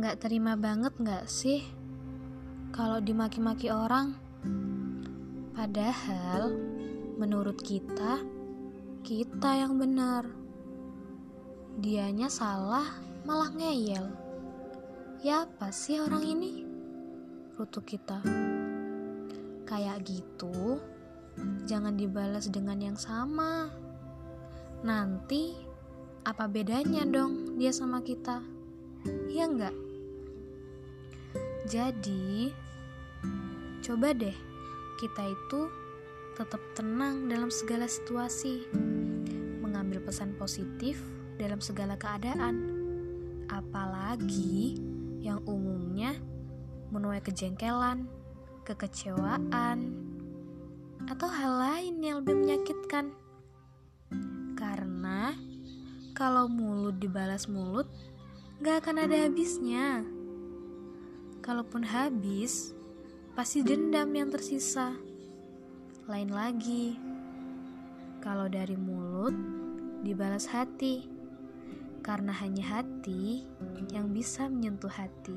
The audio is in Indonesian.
Gak terima banget gak sih kalau dimaki-maki orang? Padahal menurut kita, kita yang benar. Dianya salah, malah ngeyel. Ya apa sih orang ini? Rutuk kita. Kayak gitu, jangan dibalas dengan yang sama. Nanti, apa bedanya dong dia sama kita? Ya enggak? Jadi, coba deh kita itu tetap tenang dalam segala situasi, mengambil pesan positif dalam segala keadaan, apalagi yang umumnya menuai kejengkelan, kekecewaan, atau hal lain yang lebih menyakitkan. Karena kalau mulut dibalas mulut, gak akan ada habisnya. Kalaupun habis, pasti dendam yang tersisa. Lain lagi, kalau dari mulut dibalas hati, karena hanya hati yang bisa menyentuh hati.